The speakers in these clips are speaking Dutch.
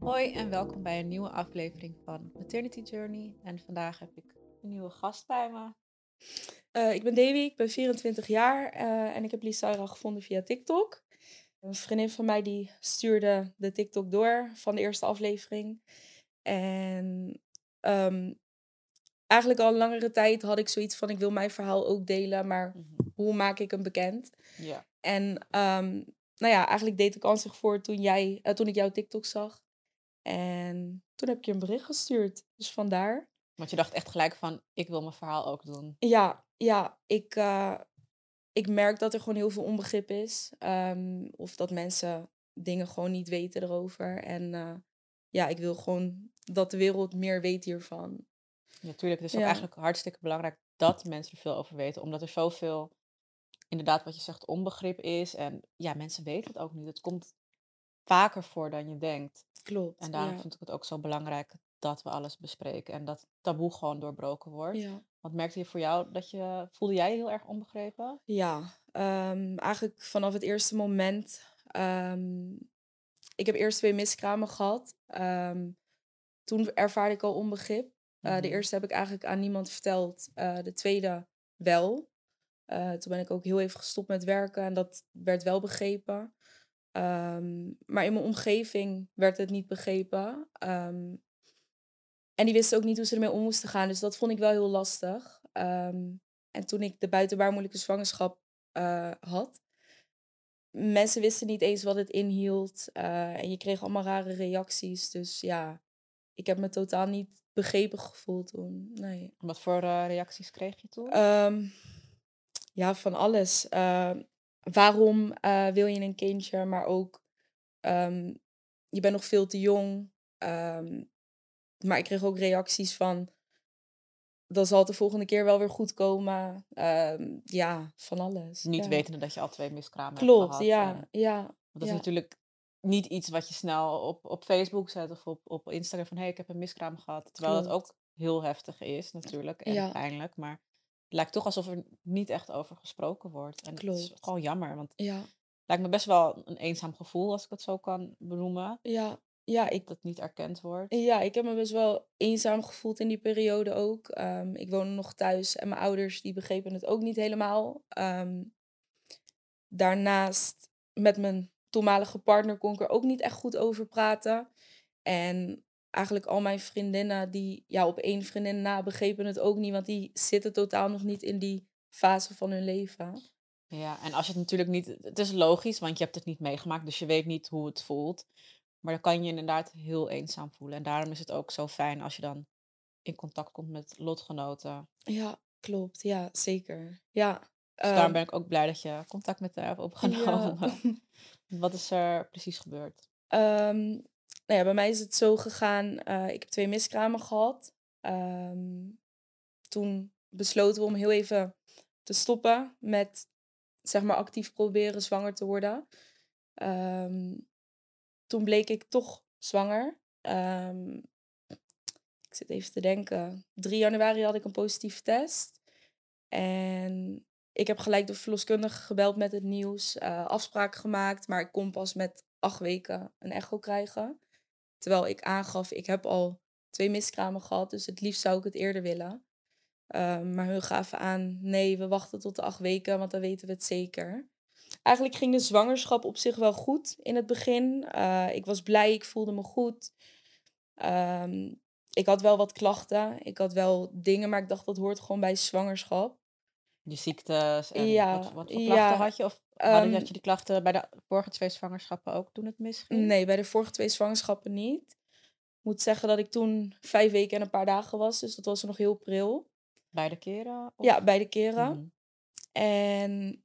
Hoi en welkom bij een nieuwe aflevering van Maternity Journey. En vandaag heb ik een nieuwe gast bij me. Uh, ik ben Davy, ik ben 24 jaar uh, en ik heb Lisaira gevonden via TikTok. Een vriendin van mij die stuurde de TikTok door van de eerste aflevering. En um, eigenlijk al langere tijd had ik zoiets van ik wil mijn verhaal ook delen, maar mm -hmm. hoe maak ik hem bekend? Ja. En um, nou ja, eigenlijk deed de kans zich voor toen, jij, uh, toen ik jouw TikTok zag. En toen heb ik je een bericht gestuurd. Dus vandaar. Want je dacht echt gelijk van, ik wil mijn verhaal ook doen. Ja, ja. Ik, uh, ik merk dat er gewoon heel veel onbegrip is. Um, of dat mensen dingen gewoon niet weten erover. En uh, ja, ik wil gewoon dat de wereld meer weet hiervan. Natuurlijk, het is ook ja. eigenlijk hartstikke belangrijk dat mensen er veel over weten. Omdat er zoveel, inderdaad wat je zegt, onbegrip is. En ja, mensen weten het ook niet. Het komt vaker voor dan je denkt. Klopt. En daarom ja. vind ik het ook zo belangrijk dat we alles bespreken. En dat taboe gewoon doorbroken wordt. Ja. Want merkte je voor jou dat je, voelde jij je heel erg onbegrepen? Ja, um, eigenlijk vanaf het eerste moment. Um, ik heb eerst twee miskramen gehad. Um, toen ervaarde ik al onbegrip. Uh, mm-hmm. De eerste heb ik eigenlijk aan niemand verteld. Uh, de tweede wel. Uh, toen ben ik ook heel even gestopt met werken en dat werd wel begrepen. Um, maar in mijn omgeving werd het niet begrepen. Um, en die wisten ook niet hoe ze ermee om moesten gaan. Dus dat vond ik wel heel lastig. Um, en toen ik de buitenbaarmoedelijke zwangerschap had, mensen wisten niet eens wat het inhield. En je kreeg allemaal rare reacties. Dus ja, ik heb me totaal niet begrepen gevoeld toen. Nee. Wat voor uh, reacties kreeg je toen? ja, van alles waarom uh, wil je een kindje, maar ook um, je bent nog veel te jong. Um, maar ik kreeg ook reacties van dat zal het de volgende keer wel weer goed komen. Ja, van alles. Niet ja. wetende dat je al twee miskramen Klopt, hebt gehad. ja, en, ja. Want dat ja. is natuurlijk niet iets wat je snel op, op Facebook zet of op, op Instagram van hé, hey, ik heb een miskraam gehad. Terwijl Klopt. dat ook heel heftig is natuurlijk en Ja. pijnlijk. Maar het lijkt toch alsof er niet echt over gesproken wordt. En dat is gewoon jammer, want Ja, het lijkt me best wel een eenzaam gevoel, als ik het zo kan benoemen. ja, ja, ik, Dat niet erkend wordt. ja, ik heb me best wel eenzaam gevoeld in die periode ook. Um, ik woonde nog thuis en mijn ouders die begrepen het ook niet helemaal. Um, daarnaast met mijn toenmalige partner kon ik er ook niet echt goed over praten. En eigenlijk al mijn vriendinnen, die ja, op één vriendin na begrepen het ook niet, want die zitten totaal nog niet in die fase van hun leven. Ja, en als je het natuurlijk niet... Het is logisch, want je hebt het niet meegemaakt, dus je weet niet hoe het voelt. Maar dan kan je je inderdaad heel eenzaam voelen. En daarom is het ook zo fijn als je dan in contact komt met lotgenoten. Ja, klopt. Ja, zeker. Ja. Dus daarom Um, ben ik ook blij dat je contact met haar hebt opgenomen. ja. Wat is er precies gebeurd? Ehm, nou ja, bij mij is het zo gegaan. eh, ik heb twee miskramen gehad. Ehm, toen besloten we om heel even te stoppen met zeg maar actief proberen zwanger te worden. Ehm, toen bleek ik toch zwanger. Ehm, ik zit even te denken. 3 januari had ik een positieve test. En ik heb gelijk de verloskundige gebeld met het nieuws. eh, afspraken gemaakt, maar ik kon pas met acht weken een echo krijgen. Terwijl ik aangaf, ik heb al twee miskramen gehad, dus het liefst zou ik het eerder willen. Ehm, maar hun gaven aan, nee, we wachten tot de acht weken, want dan weten we het zeker. Eigenlijk ging de zwangerschap op zich wel goed in het begin. Eh, ik was blij, ik voelde me goed. Ehm, ik had wel wat klachten, ik had wel dingen, maar ik dacht dat hoort gewoon bij zwangerschap. Je ziektes en Ja, wat, wat voor ja, klachten had je? Of hadden, Ehm, had je die klachten bij de vorige twee zwangerschappen ook toen het misging? Nee, bij de vorige twee zwangerschappen niet. Ik moet zeggen dat ik toen vijf weken en een paar dagen was, dus dat was nog heel pril. Beide keren? Of? Ja, beide keren. Mhm. En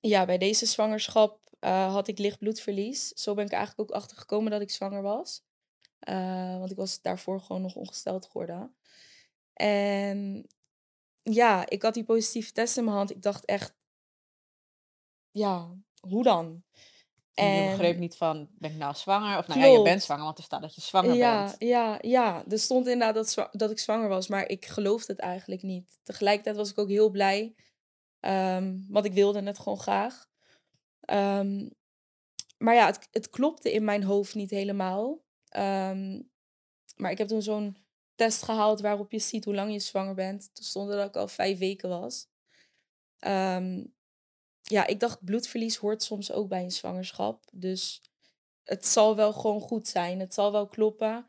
ja, bij deze zwangerschap eh, had ik licht bloedverlies. Zo ben ik eigenlijk ook achter gekomen dat ik zwanger was. Eh, want ik was daarvoor gewoon nog ongesteld geworden. En ja, ik had die positieve test in mijn hand. Ik dacht echt, ja, hoe dan? En je begreep niet van, ben ik nou zwanger? Of nou ja, je bent zwanger, want er staat dat je zwanger Ja, bent. ja, ja. Er stond inderdaad dat, dat ik zwanger was, maar ik geloofde het eigenlijk niet. Tegelijkertijd was ik ook heel blij, ehm, want ik wilde het gewoon graag. Ehm, maar ja, het, het klopte in mijn hoofd niet helemaal. Ehm, maar ik heb toen zo'n test gehaald waarop je ziet hoe lang je zwanger bent. Toen stond er dat ik al vijf weken was. Ehm, ja, ik dacht bloedverlies hoort soms ook bij een zwangerschap. Dus het zal wel gewoon goed zijn. Het zal wel kloppen.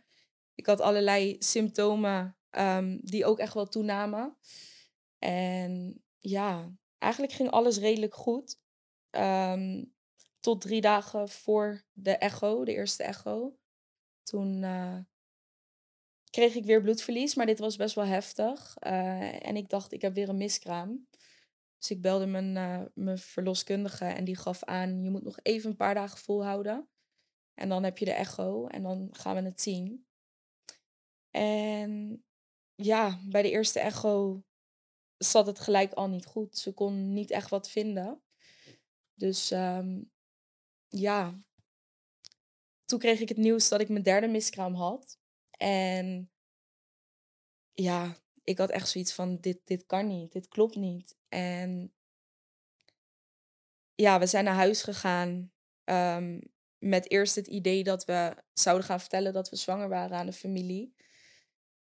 Ik had allerlei symptomen ehm, die ook echt wel toenamen. En ja, eigenlijk ging alles redelijk goed. Ehm, tot drie dagen voor de echo, de eerste echo. Toen eh, kreeg ik weer bloedverlies, maar dit was best wel heftig. Eh, en ik dacht, ik heb weer een miskraam. Dus ik belde mijn, eh, mijn verloskundige en die gaf aan, je moet nog even een paar dagen volhouden. En dan heb je de echo en dan gaan we het zien. En ja, bij de eerste echo zat het gelijk al niet goed. Ze kon niet echt wat vinden. Dus ehm, ja, toen kreeg ik het nieuws dat ik mijn derde miskraam had. En ja, ik had echt zoiets van, dit, dit kan niet, dit klopt niet. En ja, we zijn naar huis gegaan ehm, met eerst het idee dat we zouden gaan vertellen dat we zwanger waren aan de familie.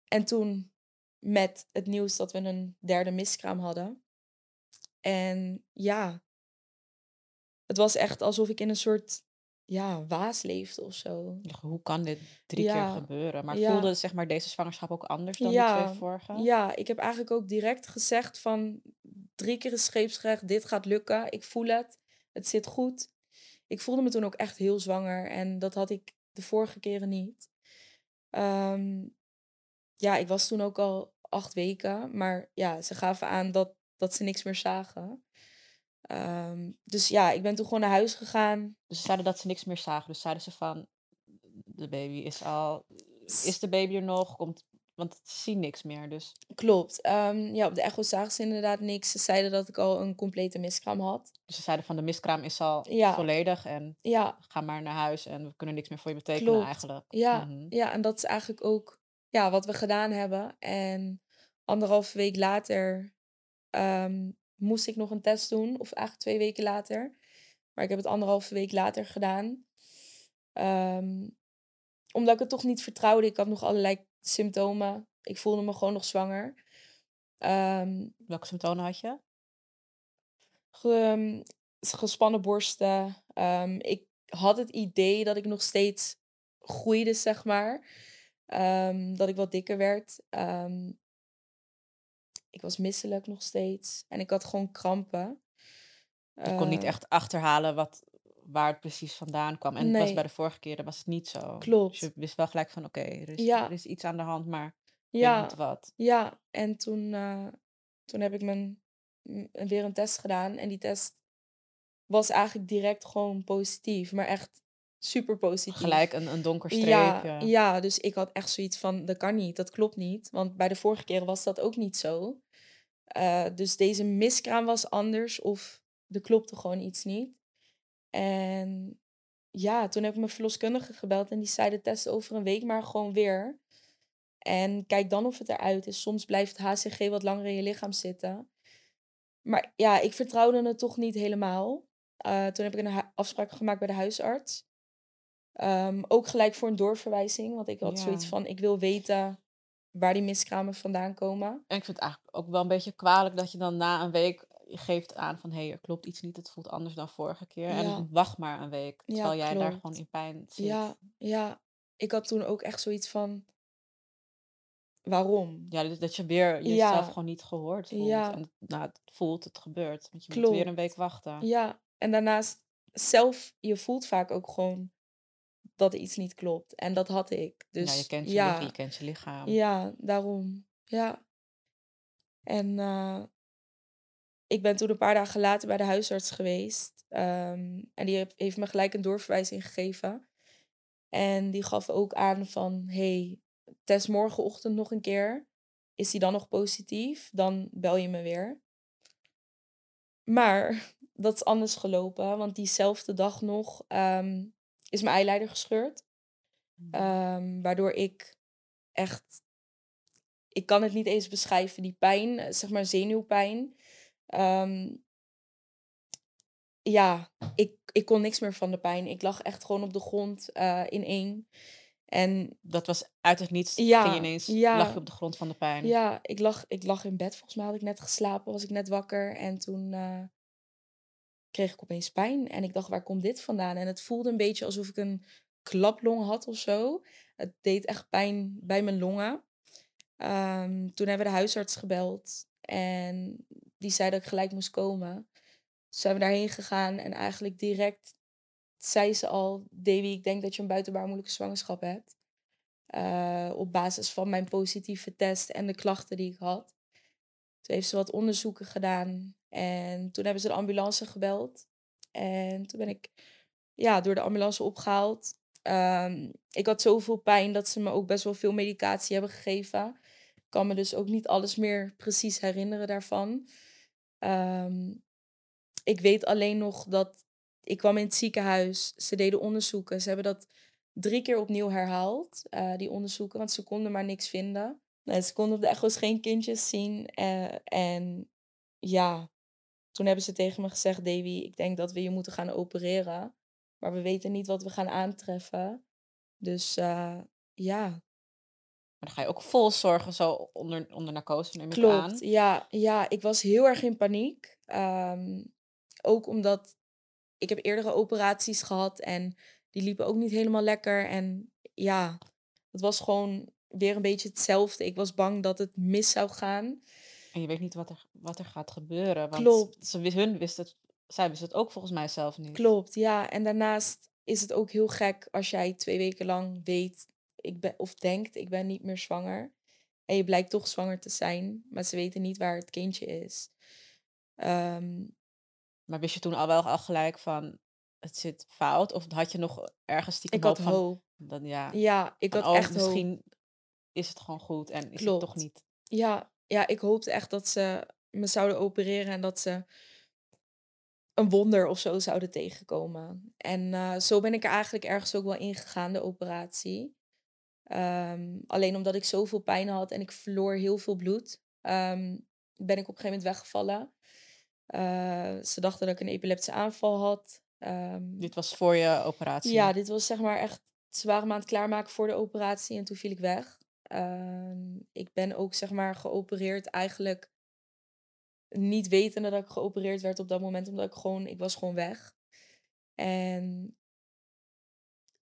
En toen met het nieuws dat we een derde miskraam hadden. En ja, het was echt alsof ik in een soort ja, waas leefde of zo. Hoe kan dit drie Ja, keer gebeuren? Maar ja. voelde zeg maar, deze zwangerschap ook anders dan de twee vorige? Ja, ik heb eigenlijk ook direct gezegd van drie keer een scheepsrecht, dit gaat lukken. Ik voel het, het zit goed. Ik voelde me toen ook echt heel zwanger en dat had ik de vorige keren niet. Ehm, ja, ik was toen ook al acht weken, maar ja, ze gaven aan dat, dat ze niks meer zagen. Ehm, dus ja, ik ben toen gewoon naar huis gegaan. Dus ze zeiden dat ze niks meer zagen. Dus zeiden ze van, de baby is al... Is de baby er nog? Komt, want ze zien niks meer, dus... Klopt. Ehm, ja, op de echo zagen ze inderdaad niks. Ze zeiden dat ik al een complete miskraam had. Dus ze zeiden van, de miskraam is al Ja. volledig en Ja, ga maar naar huis en we kunnen niks meer voor je betekenen Klopt. eigenlijk. Ja, Mhm. ja, en dat is eigenlijk ook ja, wat we gedaan hebben. En anderhalve week later ehm, moest ik nog een test doen, of eigenlijk twee weken later. Maar ik heb het anderhalve week later gedaan. Ehm, omdat ik het toch niet vertrouwde. Ik had nog allerlei symptomen. Ik voelde me gewoon nog zwanger. Ehm, Welke symptomen had je? ge- gespannen borsten. Ehm, ik had het idee dat ik nog steeds groeide, zeg maar. Ehm, dat ik wat dikker werd. Ehm, ik was misselijk nog steeds. En ik had gewoon krampen. Je kon niet Eh, echt achterhalen wat, waar het precies vandaan kwam. En het was Nee. bij de vorige keer, dat was het niet zo. Klopt. Dus je wist wel gelijk van, oké, er, is, Ja. er is iets aan de hand, maar ik Ja, niet wat. ja. En toen, eh, toen heb ik mijn, m- weer een test gedaan. En die test was eigenlijk direct gewoon positief. Maar echt super positief. Gelijk een, een donker streep. Ja, Ja, dus ik had echt zoiets van, dat kan niet, dat klopt niet. Want bij de vorige keren was dat ook niet zo. Eh, dus deze miskraam was anders of er klopte gewoon iets niet. En ja, toen heb ik mijn verloskundige gebeld en die zei de test over een week maar gewoon weer. En kijk dan of het eruit is. Soms blijft HCG wat langer in je lichaam zitten. Maar ja, ik vertrouwde het toch niet helemaal. Eh, toen heb ik een afspraak gemaakt bij de huisarts. Ehm, ook gelijk voor een doorverwijzing. Want ik had zoiets van, ik wil weten waar die miskramen vandaan komen. En ik vind het eigenlijk ook wel een beetje kwalijk dat je dan na een week geeft aan van, hé, hey, er klopt iets niet, het voelt anders dan vorige keer. Ja. En wacht maar een week, Ja, terwijl jij daar gewoon in pijn zit. Ja, ja. Ik had toen ook echt zoiets van, waarom? Ja, dus dat je weer jezelf Ja. gewoon niet gehoord voelt. En nou, het voelt, het gebeurt. Want je moet weer een week wachten. Ja, en daarnaast zelf, je voelt vaak ook gewoon dat er iets niet klopt. En dat had ik. Dus ja, je kent je, ja, lichaam, je kent je lichaam. Ja, daarom. Ja. En eh, ik ben toen een paar dagen later bij de huisarts geweest. ehm, en die heeft, heeft me gelijk een doorverwijzing gegeven. En die gaf ook aan van, hey, test morgenochtend nog een keer. Is die dan nog positief? Dan bel je me weer. Maar dat is anders gelopen. Want diezelfde dag nog ehm, is mijn eyeliner gescheurd. Mhm. Ehm, waardoor ik echt... Ik kan het niet eens beschrijven. Die pijn, eh, zeg maar zenuwpijn. Ehm, ja, ik, ik kon niks meer van de pijn. Ik lag echt gewoon op de grond uh, in één. En dat was uit het niets. Ja, ging je ineens ja. lag je op de grond van de pijn. ja, ik lag, ik lag in bed. Volgens mij had ik net geslapen, was ik net wakker. En toen eh, kreeg ik opeens pijn. En ik dacht, waar komt dit vandaan? En het voelde een beetje alsof ik een klaplong had of zo. Het deed echt pijn bij mijn longen. Ehm, toen hebben we de huisarts gebeld. En die zei dat ik gelijk moest komen. Dus zijn we daarheen gegaan. En eigenlijk direct zei ze al... Davy, ik denk dat je een buitenbaar moeilijke zwangerschap hebt. Eh, op basis van mijn positieve test en de klachten die ik had. Toen heeft ze wat onderzoeken gedaan. En toen hebben ze de ambulance gebeld. En toen ben ik ja, door de ambulance opgehaald. Ehm, ik had zoveel pijn dat ze me ook best wel veel medicatie hebben gegeven. Ik kan me dus ook niet alles meer precies herinneren daarvan. Ehm, ik weet alleen nog dat ik kwam in het ziekenhuis. Ze deden onderzoeken. Ze hebben dat drie keer opnieuw herhaald, eh, die onderzoeken, want ze konden maar niks vinden. Nee, ze konden op de echo's geen kindjes zien. eh, en ja, toen hebben ze tegen me gezegd, Davy, ik denk dat we je moeten gaan opereren. Maar we weten niet wat we gaan aantreffen. Dus eh, ja, Maar dan ga je ook vol zorgen zo onder, onder narcose, neem ik aan. klopt. Ja, ja, ik was heel erg in paniek. Ehm, ook omdat ik heb eerdere operaties gehad en die liepen ook niet helemaal lekker. En ja, het was gewoon weer een beetje hetzelfde. Ik was bang dat het mis zou gaan. En je weet niet wat er, wat er gaat gebeuren. Want Klopt. Ze, hun wist het, zij wist het ook volgens mij zelf niet. Klopt, ja. En daarnaast is het ook heel gek als jij twee weken lang weet ik ben, of denkt ik ben niet meer zwanger. En je blijkt toch zwanger te zijn, maar ze weten niet waar het kindje is. Ehm, Maar wist je toen al wel al gelijk van het zit fout? Of had je nog ergens stiekem ik had hoop van, hoop. Dan, ja, Ja, ik van, had oh, echt hoop. misschien is het gewoon goed en is het toch niet. Ja, ja, ik hoopte echt dat ze me zouden opereren en dat ze een wonder of zo zouden tegenkomen. En eh, zo ben ik er eigenlijk ergens ook wel ingegaan, de operatie. Ehm, alleen omdat ik zoveel pijn had en ik verloor heel veel bloed, ehm, ben ik op een gegeven moment weggevallen. Eh, ze dachten dat ik een epileptische aanval had. Ehm, Dit was voor je operatie. ja, dit was zeg maar echt. Ze waren me aan het klaarmaken voor de operatie en toen viel ik weg. Ehm, ik ben ook zeg maar geopereerd eigenlijk niet wetende dat ik geopereerd werd op dat moment, omdat ik gewoon, ik was gewoon weg. En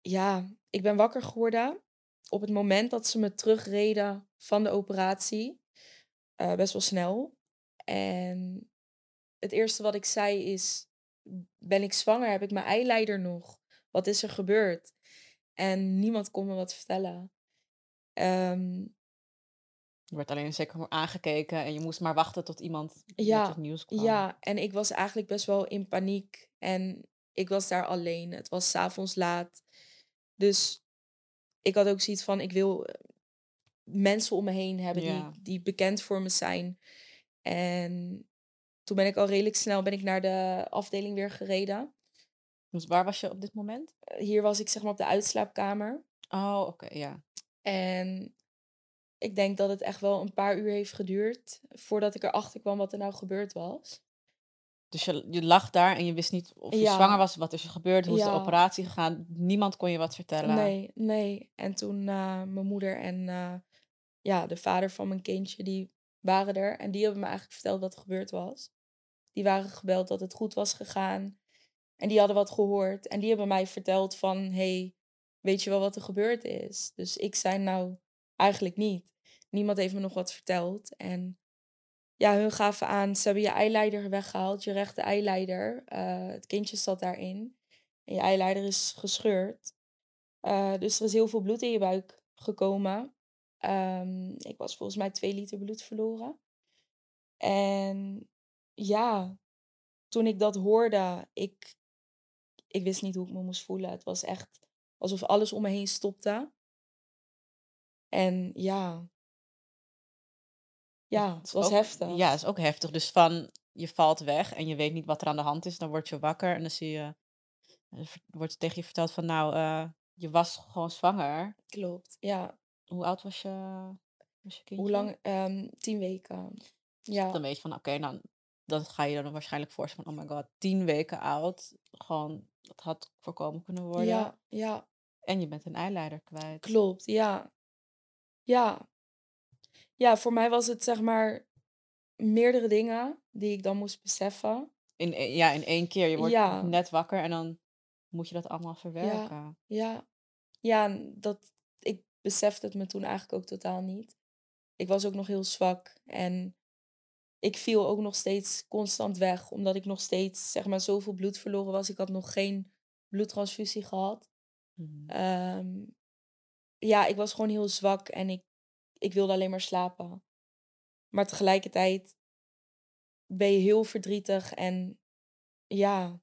ja, ik ben wakker geworden op het moment dat ze me terugreden van de operatie. Eh, best wel snel. En het eerste wat ik zei is, ben ik zwanger? Heb ik mijn eileider nog? Wat is er gebeurd? En niemand kon me wat vertellen. Ehm, Je werd alleen zeker aangekeken en je moest maar wachten tot iemand Ja, met het nieuws kwam. ja, en ik was eigenlijk best wel in paniek. En ik was daar alleen. Het was s'avonds laat. Dus ik had ook zoiets van, ik wil eh, mensen om me heen hebben Ja. die, die bekend voor me zijn. En toen ben ik al redelijk snel ben ik naar de afdeling weer gereden. Dus waar was je op dit moment? Eh, Hier was ik zeg maar op de uitslaapkamer. Oh, oké, ja. En ik denk dat het echt wel een paar uur heeft geduurd voordat ik erachter kwam wat er nou gebeurd was. Dus je, je lag daar en je wist niet of je Ja. zwanger was, wat is er gebeurd, hoe is de operatie gegaan. Niemand kon je wat vertellen. Nee, nee. En toen eh, mijn moeder en eh, ja, de vader van mijn kindje, die waren er. En die hebben me eigenlijk verteld wat er gebeurd was. Die waren gebeld dat het goed was gegaan. En die hadden wat gehoord. En die hebben mij verteld van, hey, weet je wel wat er gebeurd is? Dus ik zei nou, eigenlijk niet. Niemand heeft me nog wat verteld. En ja, hun gaven aan, ze hebben je eileider weggehaald, je rechte eileider. Eh, het kindje zat daarin. En je eileider is gescheurd. Eh, dus er is heel veel bloed in je buik gekomen. Ehm, ik was volgens mij twee liter bloed verloren. En ja, toen ik dat hoorde, ik, ik wist niet hoe ik me moest voelen. Het was echt alsof alles om me heen stopte. En ja, ja, het was ook- heftig. Ja, het is ook heftig. Dus van je valt weg en je weet niet wat er aan de hand is. Dan word je wakker en dan zie je, ver- wordt tegen je verteld van nou, eh, je was gewoon zwanger. Klopt, ja. Hoe oud was je, was je kindje? Hoe lang? Ehm, tien weken. Ja, Dan weet je van oké, nou, dan ga je dan waarschijnlijk voorstellen van oh my god, tien weken oud. Gewoon, dat had voorkomen kunnen worden. ja, ja, En je bent een eileider kwijt. klopt, ja. Ja. Ja, voor mij was het zeg maar meerdere dingen die ik dan moest beseffen. In, e- ja, in één keer. Je wordt Ja. net wakker en dan moet je dat allemaal verwerken. Ja, ja, dat, ik besefte het me toen eigenlijk ook totaal niet. Ik was ook nog heel zwak en ik viel ook nog steeds constant weg, omdat ik nog steeds, zeg maar, zoveel bloed verloren was. Ik had nog geen bloedtransfusie gehad. Mhm. Ehm, ja, ik was gewoon heel zwak en ik, ik wilde alleen maar slapen. Maar tegelijkertijd ben je heel verdrietig en ja,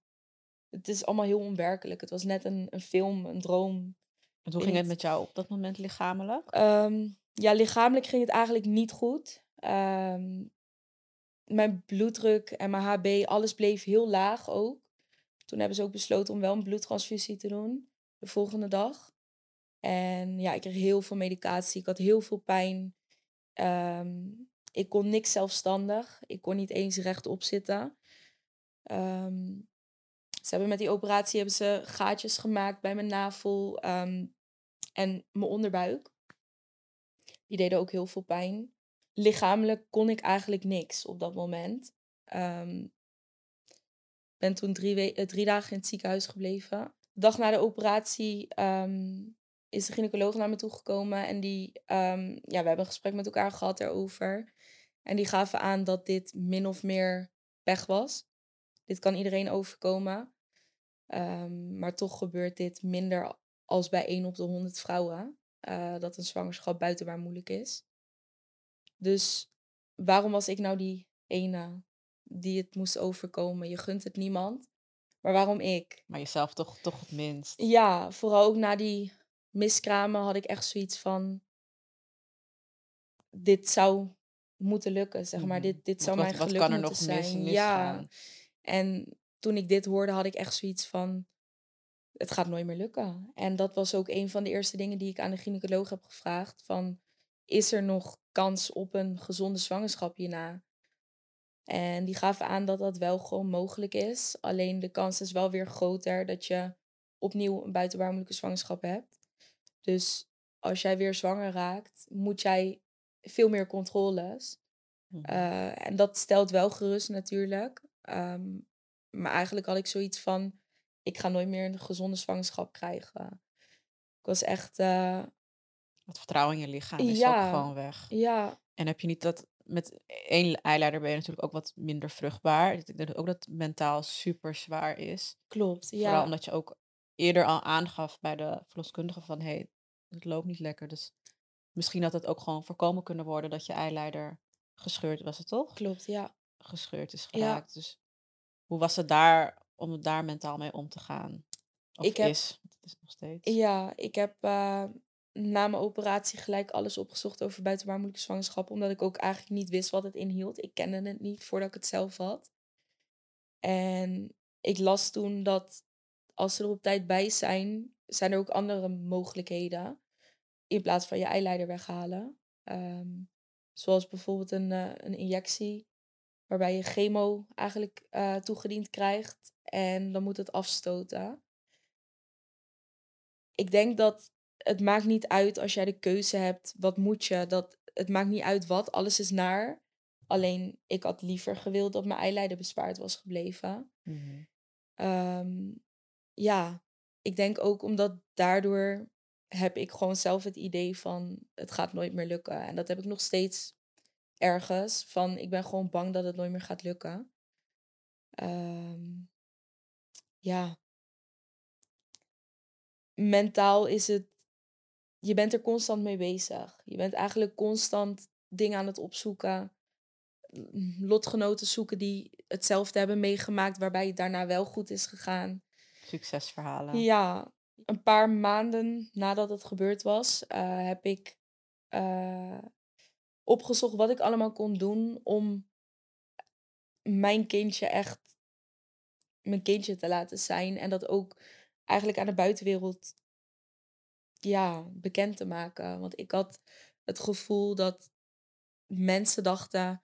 het is allemaal heel onwerkelijk. Het was net een, een film, een droom. En hoe ging het met jou op dat moment lichamelijk? Ehm, ja, lichamelijk ging het eigenlijk niet goed. Ehm, mijn bloeddruk en mijn HB, alles bleef heel laag ook. Toen hebben ze ook besloten om wel een bloedtransfusie te doen de volgende dag. En ja, ik kreeg heel veel medicatie. Ik had heel veel pijn. Ehm, ik kon niks zelfstandig. Ik kon niet eens rechtop zitten. Ehm, ze hebben met die operatie hebben ze gaatjes gemaakt bij mijn navel ehm, en mijn onderbuik. Die deden ook heel veel pijn. Lichamelijk kon ik eigenlijk niks op dat moment. Ehm ben toen drie, we- eh, drie dagen in het ziekenhuis gebleven. De dag na de operatie ehm, is de gynaecoloog naar me toegekomen. En die, ehm, ja, we hebben een gesprek met elkaar gehad erover. En die gaven aan dat dit min of meer pech was. Dit kan iedereen overkomen. Maar toch gebeurt dit minder als bij 1 op de 100 vrouwen. eh, dat een zwangerschap buitenbaar moeilijk is. Dus waarom was ik nou die ene die het moest overkomen? Je gunt het niemand. Maar waarom ik? Maar jezelf toch, toch het minst. Ja, vooral ook na die miskramen had ik echt zoiets van... Dit zou moeten lukken, zeg maar. Mhm. Dit, dit zou wat- mijn wat geluk kan er nog mis- zijn. misgaan? Ja, en toen ik dit hoorde, had ik echt zoiets van... Het gaat nooit meer lukken. En dat was ook een van de eerste dingen die ik aan de gynaecoloog heb gevraagd. Van, is er nog kans op een gezonde zwangerschap hierna? En die gaven aan dat dat wel gewoon mogelijk is. Alleen de kans is wel weer groter dat je opnieuw een buitenbaarmoedelijke zwangerschap hebt. Dus als jij weer zwanger raakt, moet jij veel meer controles. Mhm. Eh, en dat stelt wel gerust natuurlijk. Ehm, maar eigenlijk had ik zoiets van, ik ga nooit meer een gezonde zwangerschap krijgen. Ik was echt, eh, Het vertrouwen in je lichaam is ja. ook gewoon weg. ja, En heb je niet dat met één eileider ben je natuurlijk ook wat minder vruchtbaar. Ik denk ook dat het mentaal super zwaar is. klopt. Vooral Ja, omdat je ook eerder al aangaf bij de verloskundige van hé, hey, het loopt niet lekker. Dus misschien had het ook gewoon voorkomen kunnen worden dat je eileider gescheurd was het toch? klopt. Ja. Gescheurd is Ja. geraakt. Dus hoe was het daar om daar mentaal mee om te gaan? Of Ik heb- is, want het is nog steeds. Ja, ik heb eh, na mijn operatie gelijk alles opgezocht over buitenbaarmoedelijke zwangerschap. Omdat ik ook eigenlijk niet wist wat het inhield. Ik kende het niet voordat ik het zelf had. En ik las toen dat als ze er op tijd bij zijn, zijn er ook andere mogelijkheden. In plaats van je eileider weghalen. Ehm, zoals bijvoorbeeld een, eh, een injectie. Waarbij je chemo eigenlijk eh, toegediend krijgt. En dan moet het afstoten ik denk dat het maakt niet uit als jij de keuze hebt, wat moet je? Dat, het maakt niet uit wat, alles is naar. Alleen, ik had liever gewild dat mijn eileider bespaard was gebleven. Mhm. Ehm, ja, ik denk ook omdat daardoor heb ik gewoon zelf het idee van het gaat nooit meer lukken. En dat heb ik nog steeds ergens. Van ik ben gewoon bang dat het nooit meer gaat lukken. Ehm, ja. Mentaal is het. Je bent er constant mee bezig. Je bent eigenlijk constant dingen aan het opzoeken. l- Lotgenoten zoeken die hetzelfde hebben meegemaakt, waarbij het daarna wel goed is gegaan. Succesverhalen. Ja, een paar maanden nadat het gebeurd was, eh, heb ik eh, opgezocht wat ik allemaal kon doen om mijn kindje echt mijn kindje te laten zijn. En dat ook eigenlijk aan de buitenwereld ja, bekend te maken. Want ik had het gevoel dat mensen dachten,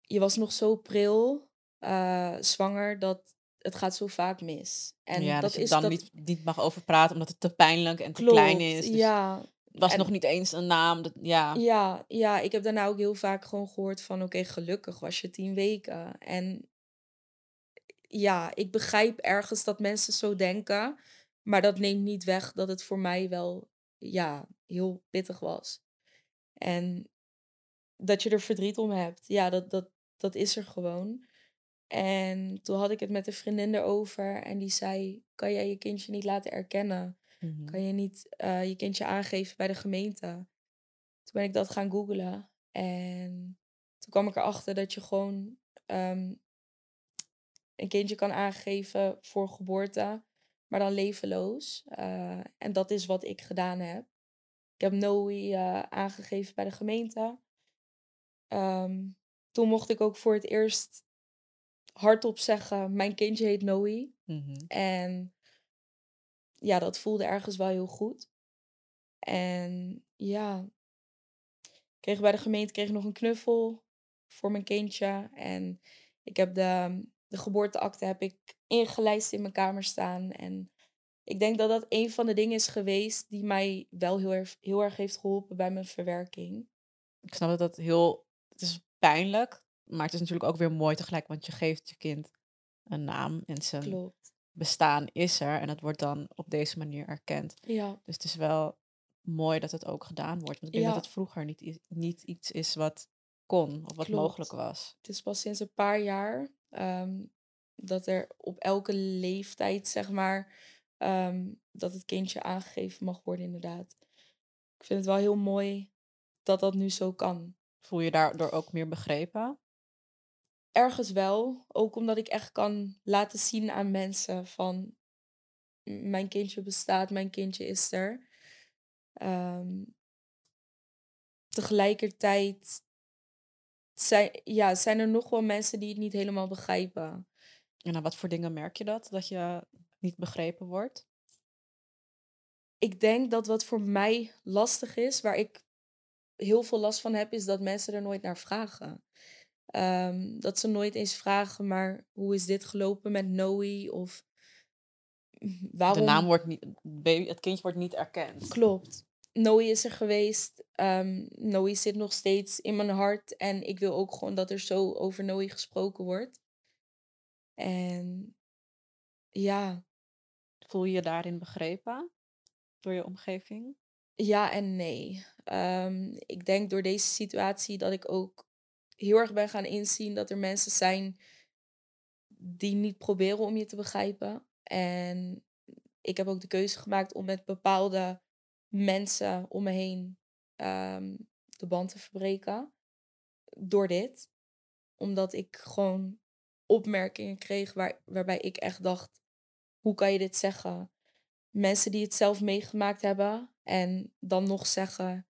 je was nog zo pril, uh, zwanger, dat het gaat zo vaak mis. En ja, dat, dat je dan dat... niet, niet mag over praten omdat het te pijnlijk en te klein is. Dus ja. Het was nog niet eens een naam. Dat, ja. Ja, ja, ik heb daarna ook heel vaak gewoon gehoord van... oké, gelukkig was je tien weken. En ja, ik begrijp ergens dat mensen zo denken... maar dat neemt niet weg dat het voor mij wel ja, heel pittig was. En dat je er verdriet om hebt, ja, dat, dat, dat is er gewoon. En toen had ik het met een vriendin erover en die zei: Kan jij je kindje niet laten erkennen? Mhm. Kan je niet uh, je kindje aangeven bij de gemeente? Toen ben ik dat gaan googlen en toen kwam ik erachter dat je gewoon um, een kindje kan aangeven voor geboorte, maar dan levenloos. Uh, en dat is wat ik gedaan heb. Ik heb Noe uh, aangegeven bij de gemeente. Um, toen mocht ik ook voor het eerst hardop zeggen: Mijn kindje heet Noe. Mhm. En ja, dat voelde ergens wel heel goed. En ja, ik kreeg bij de gemeente kreeg nog een knuffel voor mijn kindje. En ik heb de, de geboorteakte heb ik ingelijst in mijn kamer staan. En ik denk dat dat een van de dingen is geweest die mij wel heel erg, heel erg heeft geholpen bij mijn verwerking. Ik snap dat dat heel. Het is pijnlijk, maar het is natuurlijk ook weer mooi tegelijk, want je geeft je kind een naam en zijn Klopt. bestaan is er en het wordt dan op deze manier erkend. Ja. Dus het is wel mooi dat het ook gedaan wordt. Want ik denk dat het vroeger niet, niet iets is wat kon of wat mogelijk was. Het is pas sinds een paar jaar ehm, dat er op elke leeftijd, zeg maar, ehm, dat het kindje aangegeven mag worden, inderdaad. Ik vind het wel heel mooi dat dat nu zo kan. Voel je daardoor ook meer begrepen? Ergens wel. Ook omdat ik echt kan laten zien aan mensen van mijn kindje bestaat, mijn kindje is er. Um, tegelijkertijd zijn, ja, zijn er nog wel mensen die het niet helemaal begrijpen. En aan wat voor dingen merk je dat? Dat je niet begrepen wordt? Ik denk dat wat voor mij lastig is, waar ik heel veel last van heb, is dat mensen er nooit naar vragen. Um, dat ze nooit eens vragen, maar hoe is dit gelopen met Noe? Of waarom... De naam wordt niet, het kindje wordt niet erkend. Klopt. Noe is er geweest. Um, Noe zit nog steeds in mijn hart. En ik wil ook gewoon dat er zo over Noe gesproken wordt. En ja. Voel je je daarin begrepen door je omgeving? Ja en nee. Um, ik denk door deze situatie dat ik ook heel erg ben gaan inzien dat er mensen zijn die niet proberen om je te begrijpen. En ik heb ook de keuze gemaakt om met bepaalde mensen om me heen um, de band te verbreken. Door dit. Omdat ik gewoon opmerkingen kreeg waar, waarbij ik echt dacht: hoe kan je dit zeggen? Mensen die het zelf meegemaakt hebben en dan nog zeggen: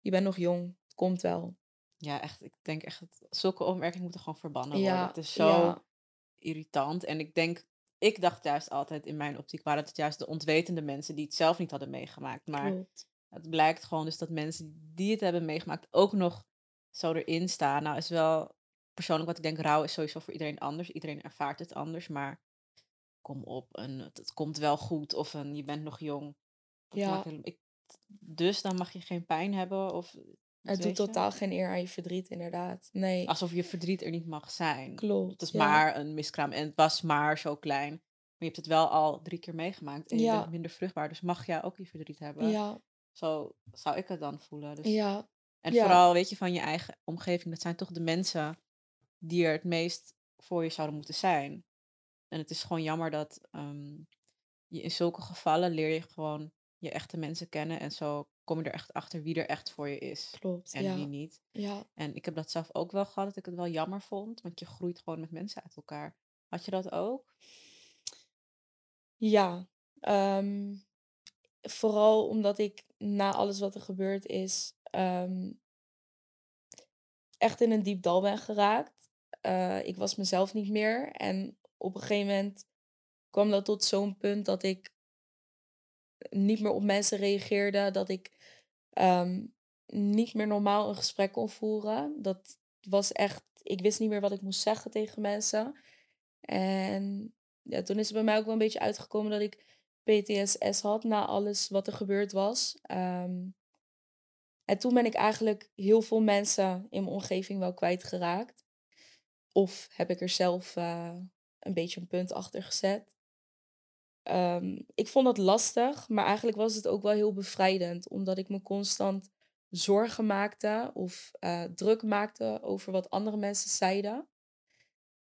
je bent nog jong, het komt wel. Ja, echt. Ik denk echt dat zulke opmerkingen moeten gewoon verbannen worden. Het is zo irritant. En ik denk, ik dacht juist altijd in mijn optiek waren het juist de ontwetende mensen die het zelf niet hadden meegemaakt. Maar het blijkt gewoon dus dat mensen die het hebben meegemaakt ook nog zo erin staan. Nou is wel persoonlijk wat ik denk, rouw is sowieso voor iedereen anders. Iedereen ervaart het anders, maar kom op, een, het, komt wel goed of een, je bent nog jong. ja. ik, dus dan mag je geen pijn hebben of het doet totaal geen eer aan je verdriet, inderdaad. Nee. Alsof je verdriet er niet mag zijn. Klopt. Het is maar een miskraam en het was maar zo klein. Maar je hebt het wel al drie keer meegemaakt en je bent minder vruchtbaar. Dus mag jij ook je verdriet hebben. Ja. Zo zou ik het dan voelen. Dus... Ja. En vooral, weet je, van je eigen omgeving. Dat zijn toch de mensen die er het meest voor je zouden moeten zijn. En het is gewoon jammer dat ehm, je in zulke gevallen leer je gewoon je echte mensen kennen. En zo kom je er echt achter wie er echt voor je is. Klopt. En wie niet. Ja. En ik heb dat zelf ook wel gehad, dat ik het wel jammer vond. Want je groeit gewoon met mensen uit elkaar. Had je dat ook? Ja. Ehm, vooral omdat ik na alles wat er gebeurd is. Ehm, echt in een diep dal ben geraakt. eh, ik was mezelf niet meer. En op een gegeven moment kwam dat tot zo'n punt dat ik niet meer op mensen reageerde. Dat ik ehm, niet meer normaal een gesprek kon voeren. Dat was echt, ik wist niet meer wat ik moest zeggen tegen mensen. En ja, toen is het bij mij ook wel een beetje uitgekomen dat ik PTSS had na alles wat er gebeurd was. Ehm, en toen ben ik eigenlijk heel veel mensen in mijn omgeving wel kwijtgeraakt. Of heb ik er zelf uh, een beetje een punt achter gezet. Um, ik vond het lastig, maar eigenlijk was het ook wel heel bevrijdend, omdat ik me constant zorgen maakte of uh, druk maakte over wat andere mensen zeiden.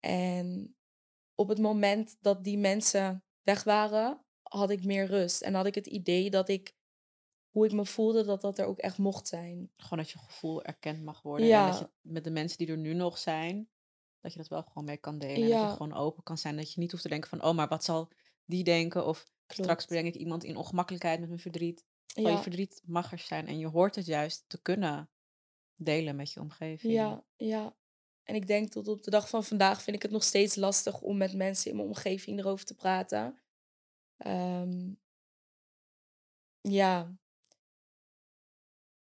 En op het moment dat die mensen weg waren, had ik meer rust. En had ik het idee dat ik, hoe ik me voelde, dat dat er ook echt mocht zijn. Gewoon dat je gevoel erkend mag worden. Ja. En dat je met de mensen die er nu nog zijn, dat je dat wel gewoon mee kan delen. Ja. Dat je gewoon open kan zijn. Dat je niet hoeft te denken van, oh, maar wat zal die denken? Of straks breng ik iemand in ongemakkelijkheid met mijn verdriet. Ja. je verdriet mag er zijn. En je hoort het juist te kunnen delen met je omgeving. Ja, ja. En ik denk tot op de dag van vandaag vind ik het nog steeds lastig om met mensen in mijn omgeving erover te praten. Um, ja.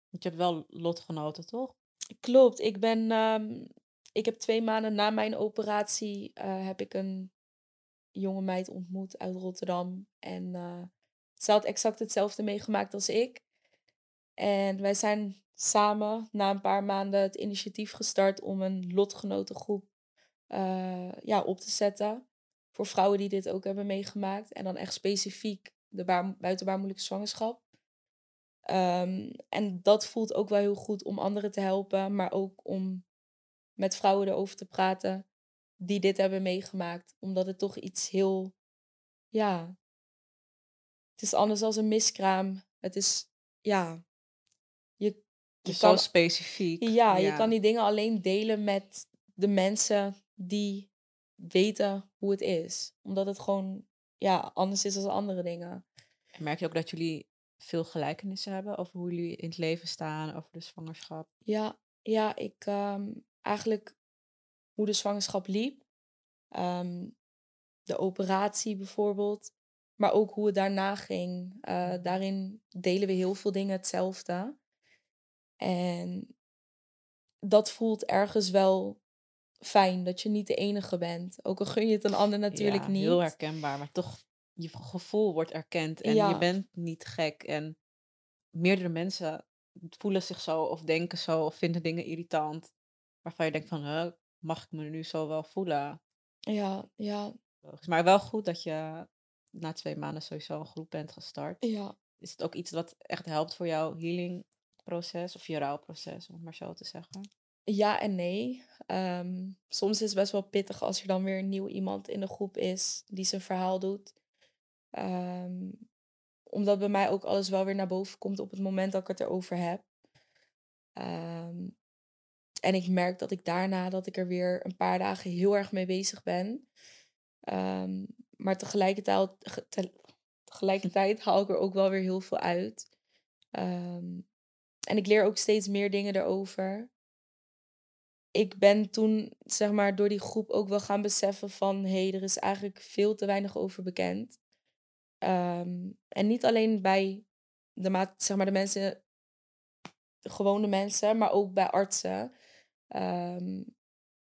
Want je hebt wel lotgenoten, toch? Klopt. Ik ben, um, ik heb twee maanden na mijn operatie uh, heb ik een jonge meid ontmoet uit Rotterdam. En uh, ze had exact hetzelfde meegemaakt als ik. En wij zijn samen na een paar maanden het initiatief gestart om een lotgenotengroep uh, ja, op te zetten. Voor vrouwen die dit ook hebben meegemaakt. En dan echt specifiek de baar, buitenbaarmoedelijke zwangerschap. Um, en dat voelt ook wel heel goed om anderen te helpen. Maar ook om met vrouwen erover te praten die dit hebben meegemaakt. Omdat het toch iets heel, ja, het is anders als een miskraam. Het is, ja, je, je kan, zo specifiek. Ja, je kan die dingen alleen delen met de mensen die weten hoe het is. Omdat het gewoon, ja, anders is dan andere dingen. En merk je ook dat jullie veel gelijkenissen hebben over hoe jullie in het leven staan, over de zwangerschap? Ja, ja ik um, eigenlijk hoe de zwangerschap liep. Ehm, de operatie bijvoorbeeld. Maar ook hoe het daarna ging. Uh, daarin delen we heel veel dingen hetzelfde. En dat voelt ergens wel fijn dat je niet de enige bent. Ook al gun je het een ander natuurlijk ja, niet. Heel herkenbaar, maar toch, je gevoel wordt erkend en je bent niet gek. En meerdere mensen voelen zich zo of denken zo of vinden dingen irritant. Waarvan je denkt van, huh, mag ik me nu zo wel voelen? Ja, ja. Maar wel goed dat je na twee maanden sowieso een groep bent gestart. Ja. Is het ook iets wat echt helpt voor jouw healingproces of je rouwproces, om het maar zo te zeggen? Ja en nee. Ehm, soms is het best wel pittig als er dan weer een nieuw iemand in de groep is die zijn verhaal doet. Ehm, omdat bij mij ook alles wel weer naar boven komt op het moment dat ik het erover heb. Ehm, en ik merk dat ik daarna dat ik er weer een paar dagen heel erg mee bezig ben. maar tegelijkertijd, tegelijkertijd haal ik er ook wel weer heel veel uit. en ik leer ook steeds meer dingen erover ik ben toen, zeg maar, door die groep ook wel gaan beseffen van... hé, hey, er is eigenlijk veel te weinig over bekend. Um, en niet alleen bij de, zeg maar, de mensen, de gewone mensen, maar ook bij artsen. Um,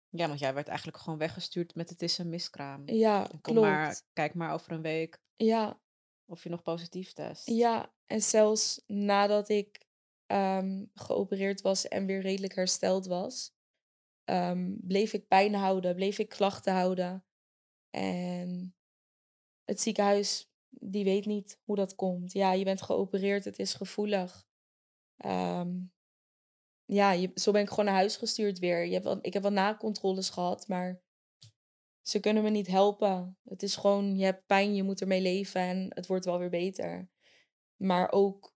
ja, want jij werd eigenlijk gewoon weggestuurd met het is een miskraam. Ja, Kom klopt. Maar, kijk maar over een week ja. of je nog positief test. Ja, en zelfs nadat ik um, geopereerd was en weer redelijk hersteld was, um, bleef ik pijn houden, bleef ik klachten houden. En het ziekenhuis, die weet niet hoe dat komt. Ja, je bent geopereerd, het is gevoelig. Um, ja, je, zo ben ik gewoon naar huis gestuurd weer. Je hebt wel, ik heb wel nakontroles gehad, maar ze kunnen me niet helpen. Het is gewoon, je hebt pijn, je moet ermee leven en het wordt wel weer beter. Maar ook,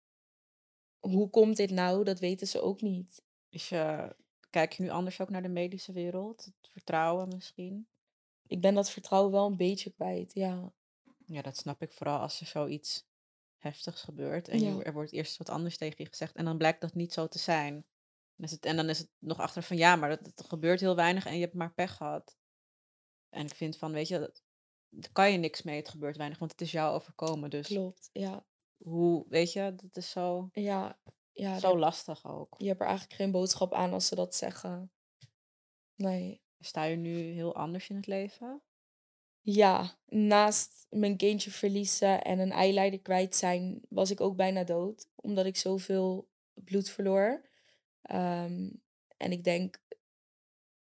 hoe komt dit nou? Dat weten ze ook niet. Is je Kijk je nu anders ook naar de medische wereld? Het vertrouwen misschien? Ik ben dat vertrouwen wel een beetje kwijt, ja. Ja, dat snap ik vooral als er zoiets heftigs gebeurt. En je, er wordt eerst wat anders tegen je gezegd. En dan blijkt dat niet zo te zijn. Is het, en dan is het nog achter van ja, maar dat, gebeurt heel weinig en je hebt maar pech gehad. En ik vind van, weet je, dat, daar kan je niks mee, het gebeurt weinig, want het is jou overkomen. Dus Klopt, ja. hoe, weet je, dat is zo, Ja, ja zo lastig ook. je hebt er eigenlijk geen boodschap aan als ze dat zeggen. Nee. Sta je nu heel anders in het leven? Ja, naast mijn kindje verliezen en een eileider kwijt zijn, was ik ook bijna dood. Omdat ik zoveel bloed verloor. Ehm, en ik denk,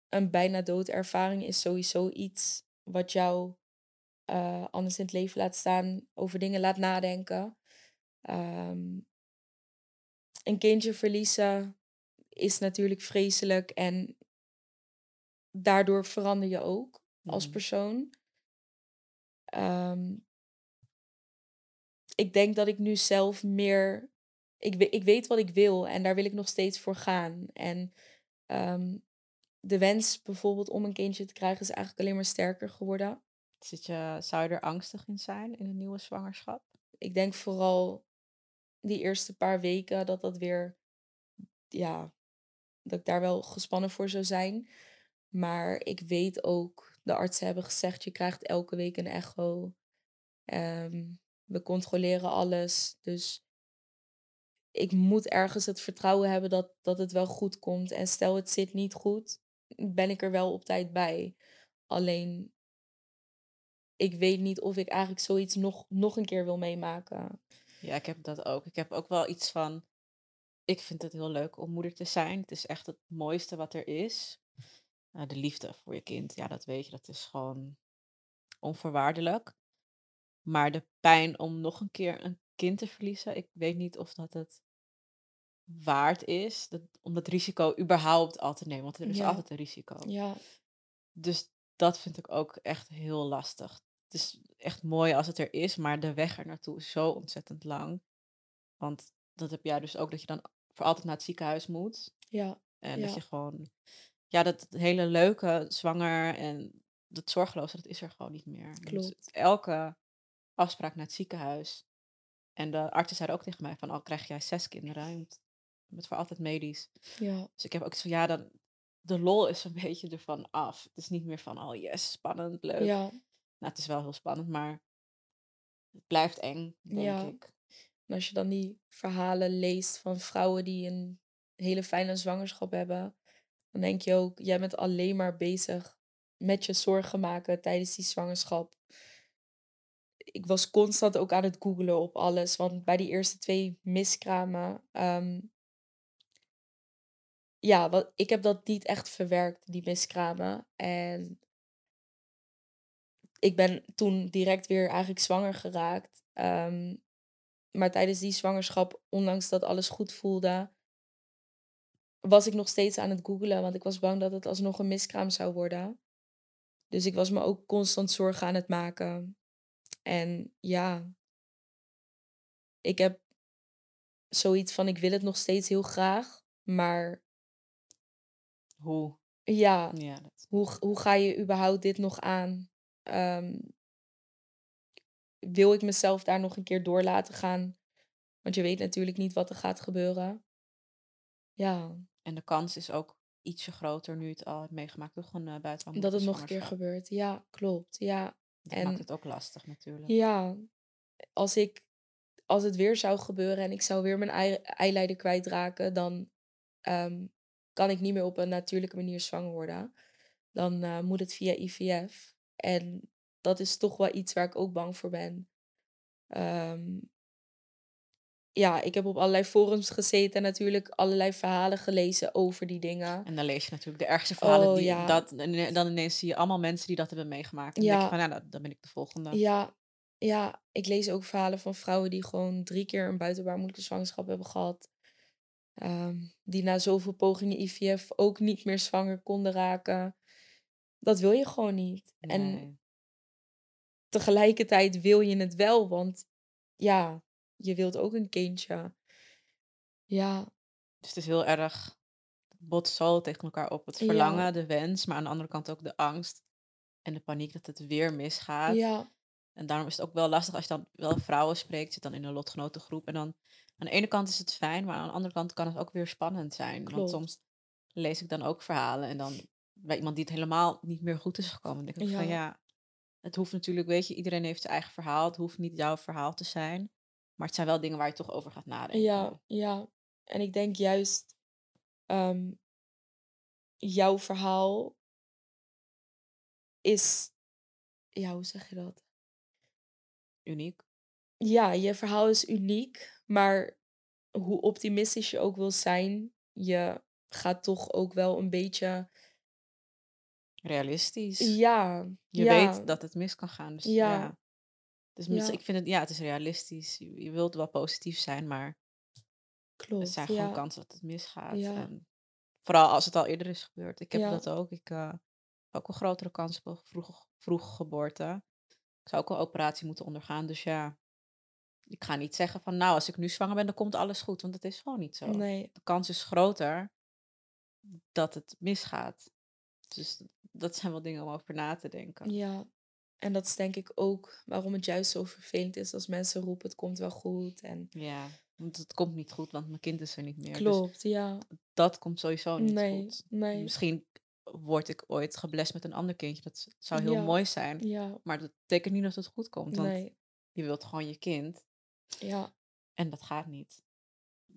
een bijna doodervaring is sowieso iets wat jou eh, anders in het leven laat staan, over dingen laat nadenken. Ehm, een kindje verliezen is natuurlijk vreselijk en daardoor verander je ook als Mhm. persoon. Ehm, ik denk dat ik nu zelf meer. Ik, ik weet wat ik wil en daar wil ik nog steeds voor gaan. En ehm, de wens bijvoorbeeld om een kindje te krijgen is eigenlijk alleen maar sterker geworden. Zit je, zou je er angstig in zijn in een nieuwe zwangerschap? Ik denk vooral die eerste paar weken dat dat weer. Ja, dat ik daar wel gespannen voor zou zijn. Maar ik weet ook, de artsen hebben gezegd, je krijgt elke week een echo. Ehm, we controleren alles. Dus ik moet ergens het vertrouwen hebben dat, dat het wel goed komt. En stel het zit niet goed, ben ik er wel op tijd bij. Alleen, ik weet niet of ik eigenlijk zoiets nog, nog een keer wil meemaken. Ja, ik heb dat ook. Ik heb ook wel iets van. Ik vind het heel leuk om moeder te zijn. Het is echt het mooiste wat er is. Nou, de liefde voor je kind, ja, dat weet je, dat is gewoon onvoorwaardelijk. Maar de pijn om nog een keer een kind te verliezen, ik weet niet of dat het waard is. Dat, om dat risico überhaupt al te nemen, want er is Ja. altijd een risico. Ja, Dus dat vind ik ook echt heel lastig. Het is echt mooi als het er is, maar de weg er naartoe is zo ontzettend lang. Want dat heb jij dus ook, dat je dan voor altijd naar het ziekenhuis moet. ja, En dat je gewoon, ja, dat hele leuke zwanger en dat zorgeloze, dat is er gewoon niet meer. Klopt. elke afspraak naar het ziekenhuis. En de artsen zeiden ook tegen mij van, al krijg jij zes kinderen, je moet, je moet voor altijd medisch. ja, Dus ik heb ook zo, ja, dan, de lol is een beetje ervan af. Het is niet meer van, oh yes, spannend, leuk. ja. Nou, het is wel heel spannend, maar het blijft eng, denk Ja. ik. En als je dan die verhalen leest van vrouwen die een hele fijne zwangerschap hebben, dan denk je ook, jij bent alleen maar bezig met je zorgen maken tijdens die zwangerschap. Ik was constant ook aan het googelen op alles, want bij die eerste twee miskramen, ehm, ja, ik heb dat niet echt verwerkt, die miskramen. En ik ben toen direct weer eigenlijk zwanger geraakt. Ehm, maar tijdens die zwangerschap, ondanks dat alles goed voelde, was ik nog steeds aan het googelen. Want ik was bang dat het alsnog een miskraam zou worden. Dus ik was me ook constant zorgen aan het maken. En ja, ik heb zoiets van, ik wil het nog steeds heel graag. Maar Hoe? ja, Ja, dat, hoe, hoe ga je überhaupt dit nog aan? Ehm, wil ik mezelf daar nog een keer door laten gaan? Want je weet natuurlijk niet wat er gaat gebeuren. Ja, en de kans is ook ietsje groter nu het al hebt meegemaakt, toch? Een uh, buitenlandse dat het nog een keer gebeurt. Ja, klopt. Ja, Dat en- maakt het ook lastig natuurlijk. ja. Als, ik, als het weer zou gebeuren en ik zou weer mijn ei, eileider kwijtraken, dan ehm, kan ik niet meer op een natuurlijke manier zwanger worden. Dan eh, moet het via IVF. En dat is toch wel iets waar ik ook bang voor ben. Ehm, ja, ik heb op allerlei forums gezeten en natuurlijk allerlei verhalen gelezen over die dingen. En dan lees je natuurlijk de ergste verhalen. Oh, die, ja. dat, en dan ineens zie je allemaal mensen die dat hebben meegemaakt. En dan denk je van, nou, dan ben ik de volgende. Ja, ja, ik lees ook verhalen van vrouwen die gewoon drie keer een buitenbaarmoedelijke zwangerschap hebben gehad. Ehm, die na zoveel pogingen IVF ook niet meer zwanger konden raken. Dat wil je gewoon niet. En tegelijkertijd wil je het wel, want ja, je wilt ook een kindje. Ja, Dus het is heel erg, botst zo tegen elkaar op. Het Ja. verlangen, de wens, maar aan de andere kant ook de angst en de paniek dat het weer misgaat. ja, En daarom is het ook wel lastig als je dan wel vrouwen spreekt, zit dan in een lotgenotengroep. En dan aan de ene kant is het fijn, maar aan de andere kant kan het ook weer spannend zijn. Klopt. Want soms lees ik dan ook verhalen en dan bij iemand die het helemaal niet meer goed is gekomen. Dan denk ik van Ja. ja, het hoeft natuurlijk, weet je, iedereen heeft zijn eigen verhaal. Het hoeft niet jouw verhaal te zijn. Maar het zijn wel dingen waar je toch over gaat nadenken. Ja, ja. En ik denk juist ehm, jouw verhaal is, ja, hoe zeg je dat? Uniek. Ja, je verhaal is uniek, maar hoe optimistisch je ook wil zijn, je gaat toch ook wel een beetje, Realistisch. ja, Je ja, weet dat het mis kan gaan. Dus Ja. ja. Dus mis- Ja. ik vind het, ja, het is realistisch. Je, je wilt wel positief zijn, maar er klopt, zijn gewoon kansen dat het misgaat. En vooral als het al eerder is gebeurd. Ik heb dat ook. Ik eh, heb ook een grotere kans op een vroeg, vroeg geboorte. Ik zou ook een operatie moeten ondergaan. Dus ja, ik ga niet zeggen van nou, als ik nu zwanger ben, dan komt alles goed. Want dat is gewoon niet zo. nee, De kans is groter dat het misgaat. Dus dat zijn wel dingen om over na te denken. ja. En dat is denk ik ook waarom het juist zo vervelend is als mensen roepen, het komt wel goed. En Ja, want het komt niet goed, want mijn kind is er niet meer. Dus klopt, ja, dat komt sowieso niet nee, goed. nee, Misschien word ik ooit geblest met een ander kindje. Dat zou heel Ja. mooi zijn. ja, Maar dat betekent niet dat het goed komt. Want nee, je wilt gewoon je kind. Ja, En dat gaat niet.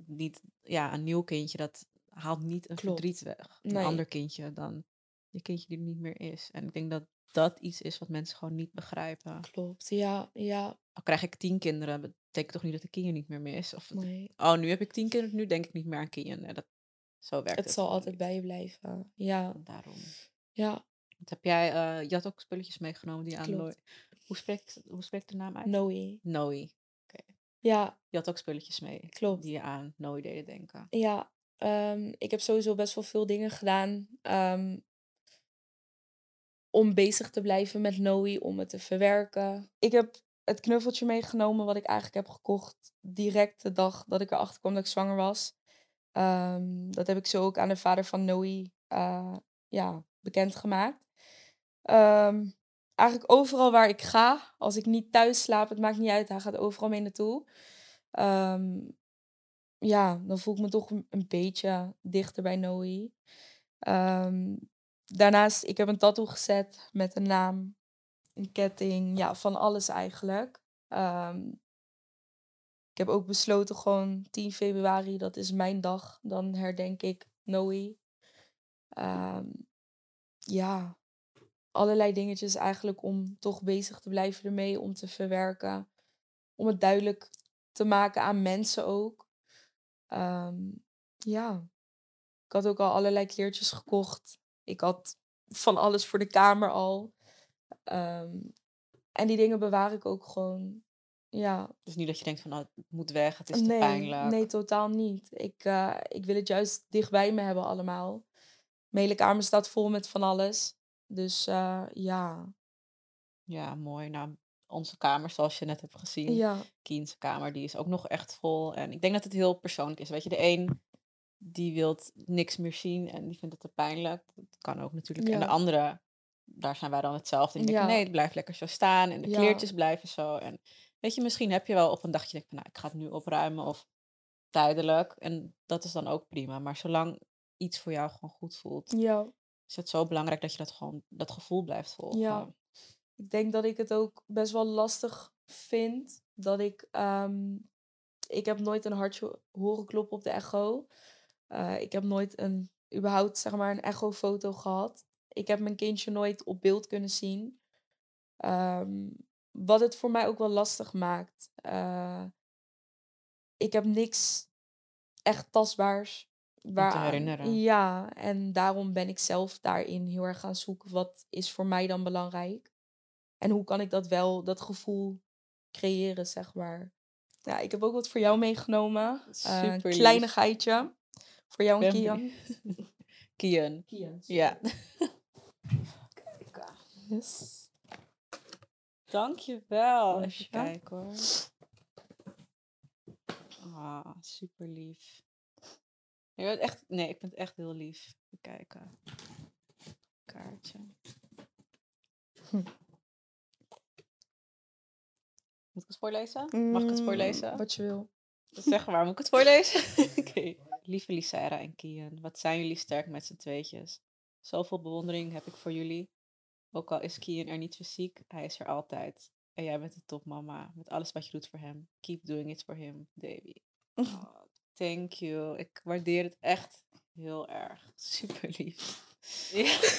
niet ja, een nieuw kindje, dat haalt niet een Klopt. verdriet weg. Een Nee. ander kindje dan je kindje die er niet meer is. En ik denk dat dat iets is wat mensen gewoon niet begrijpen. klopt, ja, ja, Al krijg ik tien kinderen, betekent toch niet dat de Kian niet meer mis? Of nee. oh, nu heb ik tien kinderen, nu denk ik niet meer aan Kian. Nee, dat, zo werkt het. Het zal altijd niet. bij je blijven. Ja, Daarom. ja, heb jij, je had ook spulletjes meegenomen die aan. Hoe spreekt, hoe spreekt de naam uit? Noe. Noe. Ja, Je had ook spulletjes mee. Klopt. Die je aan Noe deden denken. ja. ehm, ik heb sowieso best wel veel dingen gedaan. ehm, om bezig te blijven met Noe, om het te verwerken. Ik heb het knuffeltje meegenomen wat ik eigenlijk heb gekocht direct de dag dat ik erachter kwam dat ik zwanger was. Ehm, dat heb ik zo ook aan de vader van Noe eh, ja, bekendgemaakt. Ehm, eigenlijk overal waar ik ga, als ik niet thuis slaap, het maakt niet uit, hij gaat overal mee naartoe. Ehm, ja, dan voel ik me toch een, beetje dichter bij Noe. Ehm, daarnaast, ik heb een tattoo gezet met een naam, een ketting, ja, van alles eigenlijk. Ehm, ik heb ook besloten gewoon 10 februari, dat is mijn dag. Dan herdenk ik Noe. Ja, allerlei dingetjes eigenlijk om toch bezig te blijven ermee, om te verwerken. Om het duidelijk te maken aan mensen ook. Ehm, ja, ik had ook al allerlei kleertjes gekocht. Ik had van alles voor de kamer al. Ehm, en die dingen bewaar ik ook gewoon. Ja, Dus niet dat je denkt van, oh, het moet weg, het is te pijnlijk. nee, totaal niet. Ik, eh, ik wil het juist dichtbij me hebben allemaal. Mijn hele kamer staat vol met van alles. Dus eh, ja. Ja, mooi. Nou, onze kamer, zoals je net hebt gezien, Ja, Kien's kamer, die is ook nog echt vol. En ik denk dat het heel persoonlijk is. Weet je, de een die wil niks meer zien en die vindt het te pijnlijk. Dat kan ook natuurlijk. En de andere, daar zijn wij dan hetzelfde. En die denken, nee, het blijft lekker zo staan. En de kleertjes blijven zo. En weet je, misschien heb je wel op een dagje denk van, nou, ik ga het nu opruimen of tijdelijk. En dat is dan ook prima. Maar zolang iets voor jou gewoon goed voelt, ja. Is het zo belangrijk dat je dat gewoon, dat gevoel blijft volgen. Ja. Ik denk dat ik het ook best wel lastig vind. Dat ik. ehm, ik heb nooit een hartje horen kloppen op de echo. Eh, ik heb nooit een. überhaupt zeg maar een echofoto gehad. Ik heb mijn kindje nooit op beeld kunnen zien. Ehm, wat het voor mij ook wel lastig maakt. Eh, ik heb niks echt tastbaars. Waaraan, herinneren. Ja, en daarom ben ik zelf daarin heel erg gaan zoeken. Wat is voor mij dan belangrijk? En hoe kan ik dat wel, dat gevoel creëren, zeg maar. Ja, ik heb ook wat voor jou meegenomen. Eh, een Super lief. kleinigheidje. Voor jou en Kian. Kian. Kian. Ja. Yes. Dankjewel. Even kijken hoor. Ah, super lief. Je bent echt, nee, ik vind het echt heel lief. Even kijken. Kaartje. Hm. Moet ik het voorlezen? Mag ik het Mm, voorlezen? Wat je wil. Zeg maar, moet ik het voorlezen? Oké. Lieve Lysaira en Kian, wat zijn jullie sterk met z'n tweetjes. Zoveel bewondering heb ik voor jullie. Ook al is Kian er niet fysiek, hij is er altijd. En jij bent de topmama, met alles wat je doet voor hem. Keep doing it for him, Davy. Oh, thank you. Ik waardeer het echt heel erg. Super lief. Ja.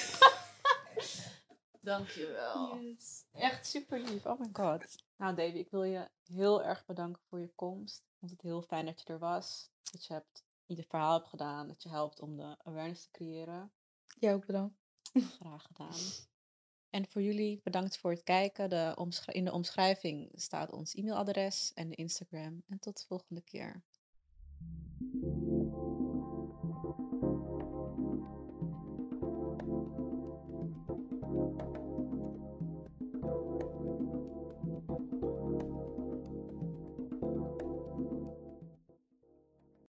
Dankjewel. Yes. Echt super lief. Oh my god. Nou, Davy, ik wil je heel erg bedanken voor je komst. Ik vond het heel fijn dat je er was. Dat je hebt, je verhaal hebt gedaan. Dat je helpt om de awareness te creëren. Jij ook bedankt. Graag gedaan. En voor jullie bedankt voor het kijken. De in de omschrijving staat ons e-mailadres en de Instagram. En tot de volgende keer. Thank you.